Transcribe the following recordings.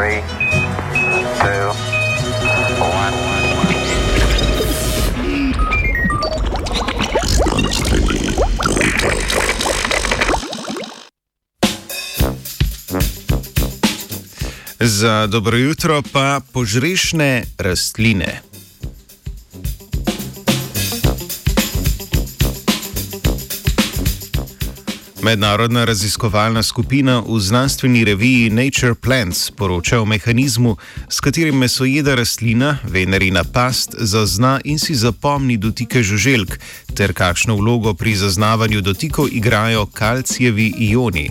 Three, two. Za dobro jutro pa požrešne rastline. Mednarodna raziskovalna skupina v znanstveni reviji Nature Plants poroča o mehanizmu, s katerim mesojeda rastlina, venerina past, zazna in si zapomni dotike žuželk, ter kakšno vlogo pri zaznavanju dotikov igrajo kalcijevi ioni.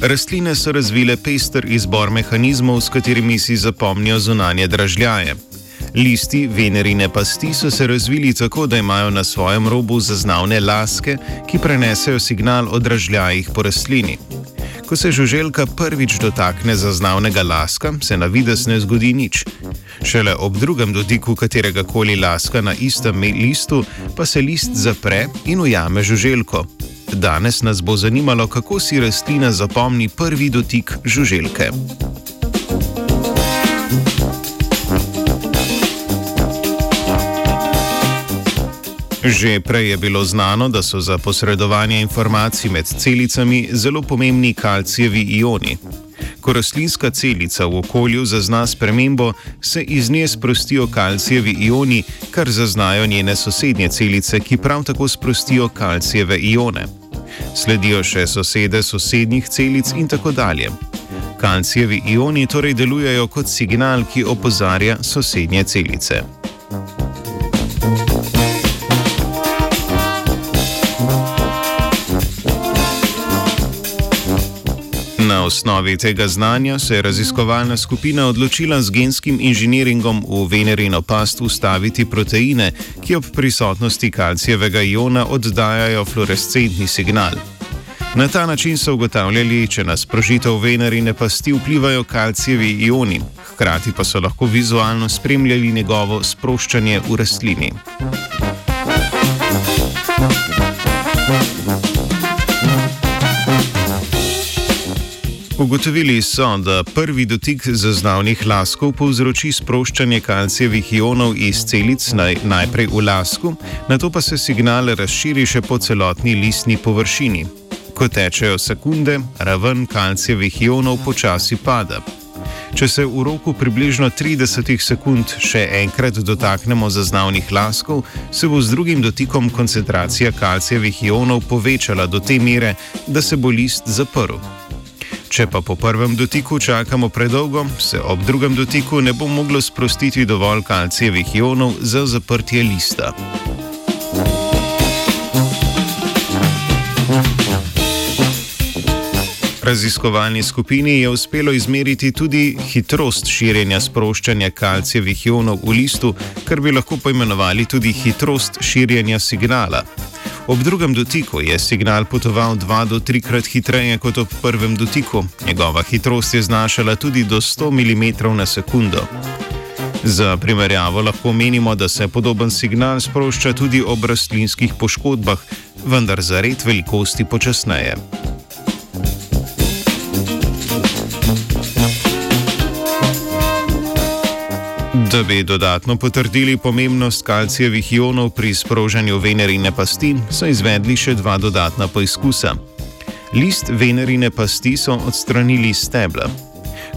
Rastline so razvile pester izbor mehanizmov, s katerimi si zapomnijo zunanje dražljaje. Listi venerine pasti so se razvili tako, da imajo na svojem robu zaznavne laske, ki prenesejo signal o dražljajih po rastlini. Ko se žuželka prvič dotakne zaznavnega laska, se na vides ne zgodi nič. Šele ob drugem dotiku katerega koli laska na istem listu, pa se list zapre in ujame žuželko. Danes nas bo zanimalo, kako si rastlina zapomni prvi dotik žuželke. Že prej je bilo znano, da so za posredovanje informacij med celicami zelo pomembni kalcijevi ioni. Ko rastlinska celica v okolju zazna spremembo, se iz nje sprostijo kalcijevi ioni, kar zaznajo njene sosednje celice, ki prav tako sprostijo kalcijeve ione. Sledijo še sosede sosednjih celic in tako dalje. Kalcijevi ioni torej delujejo kot signal, ki opozarja sosednje celice. Na osnovi tega znanja se je raziskovalna skupina odločila z genskim inženiringom v venerino past ustaviti proteine, ki ob prisotnosti kalcijevega iona oddajajo fluorescentni signal. Na ta način so ugotavljali, če na sprožitev venerine pasti vplivajo kalcijevi ioni, hkrati pa so lahko vizualno spremljali njegovo sproščanje v rastlini. Ugotovili so, da prvi dotik zaznavnih laskov povzroči sproščanje kalcijevih ionov iz celic naj, najprej v lasku, na to pa se signal razširi še po celotni listni površini. Ko tečejo sekunde, raven kalcijevih ionov počasi pada. Če se v roku približno 30 sekund še enkrat dotaknemo zaznavnih laskov, se bo z drugim dotikom koncentracija kalcijevih ionov povečala do te mere, da se bo list zaprl. Če pa po prvem dotiku čakamo predolgo, se ob drugem dotiku ne bo moglo sprostiti dovolj kalcijevih ionov za zaprtje lista. Raziskovalni skupini je uspelo izmeriti tudi hitrost širjenja sproščanja kalcijevih ionov v listu, kar bi lahko poimenovali tudi hitrost širjenja signala. Ob drugem dotiku je signal potoval dva do trikrat hitreje kot ob prvem dotiku. Njegova hitrost je znašala tudi do 100 mm na sekundo. Za primerjavo lahko menimo, da se podoben signal sprošča tudi ob rastlinskih poškodbah, vendar za red velikosti počasneje. Da bi dodatno potrdili pomembnost kalcijevih ionov pri sprožanju venerine pasti, so izvedli še dva dodatna poizkusa. List venerine pasti so odstranili iz stebla.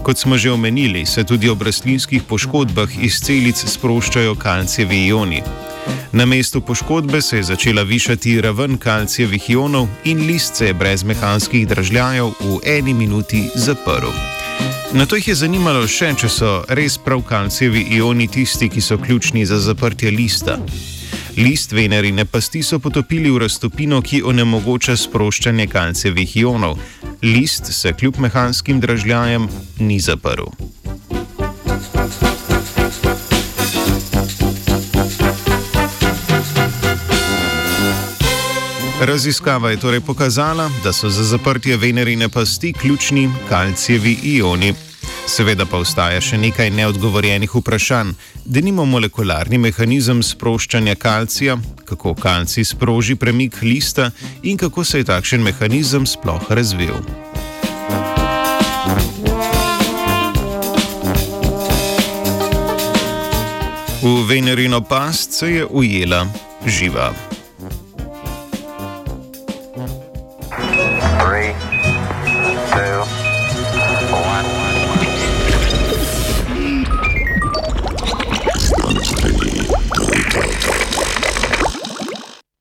Kot smo že omenili, se tudi ob rastlinskih poškodbah iz celic sproščajo kalcijevi ioni. Na mestu poškodbe se je začela višati raven kalcijevih ionov in list se je brez mehanskih dražljajev v eni minuti zaprl. Na to jih je zanimalo še, če so res prav kalcijevi ioni tisti, ki so ključni za zaprtje lista. List venerine pasti so potopili v raztopino, ki onemogoča sproščanje kalcijevih ionov. List se kljub mehanskim dražljajem ni zaprl. Raziskava je torej pokazala, da so za zaprtje venerine pasti ključni kalcijevi ioni. Seveda pa ostaja še nekaj neodgovorjenih vprašanj, da nimo molekularni mehanizem sproščanja kalcija, kako kalcij sproži premik lista in kako se je takšen mehanizem sploh razvil. V Venerino past se je ujela živa.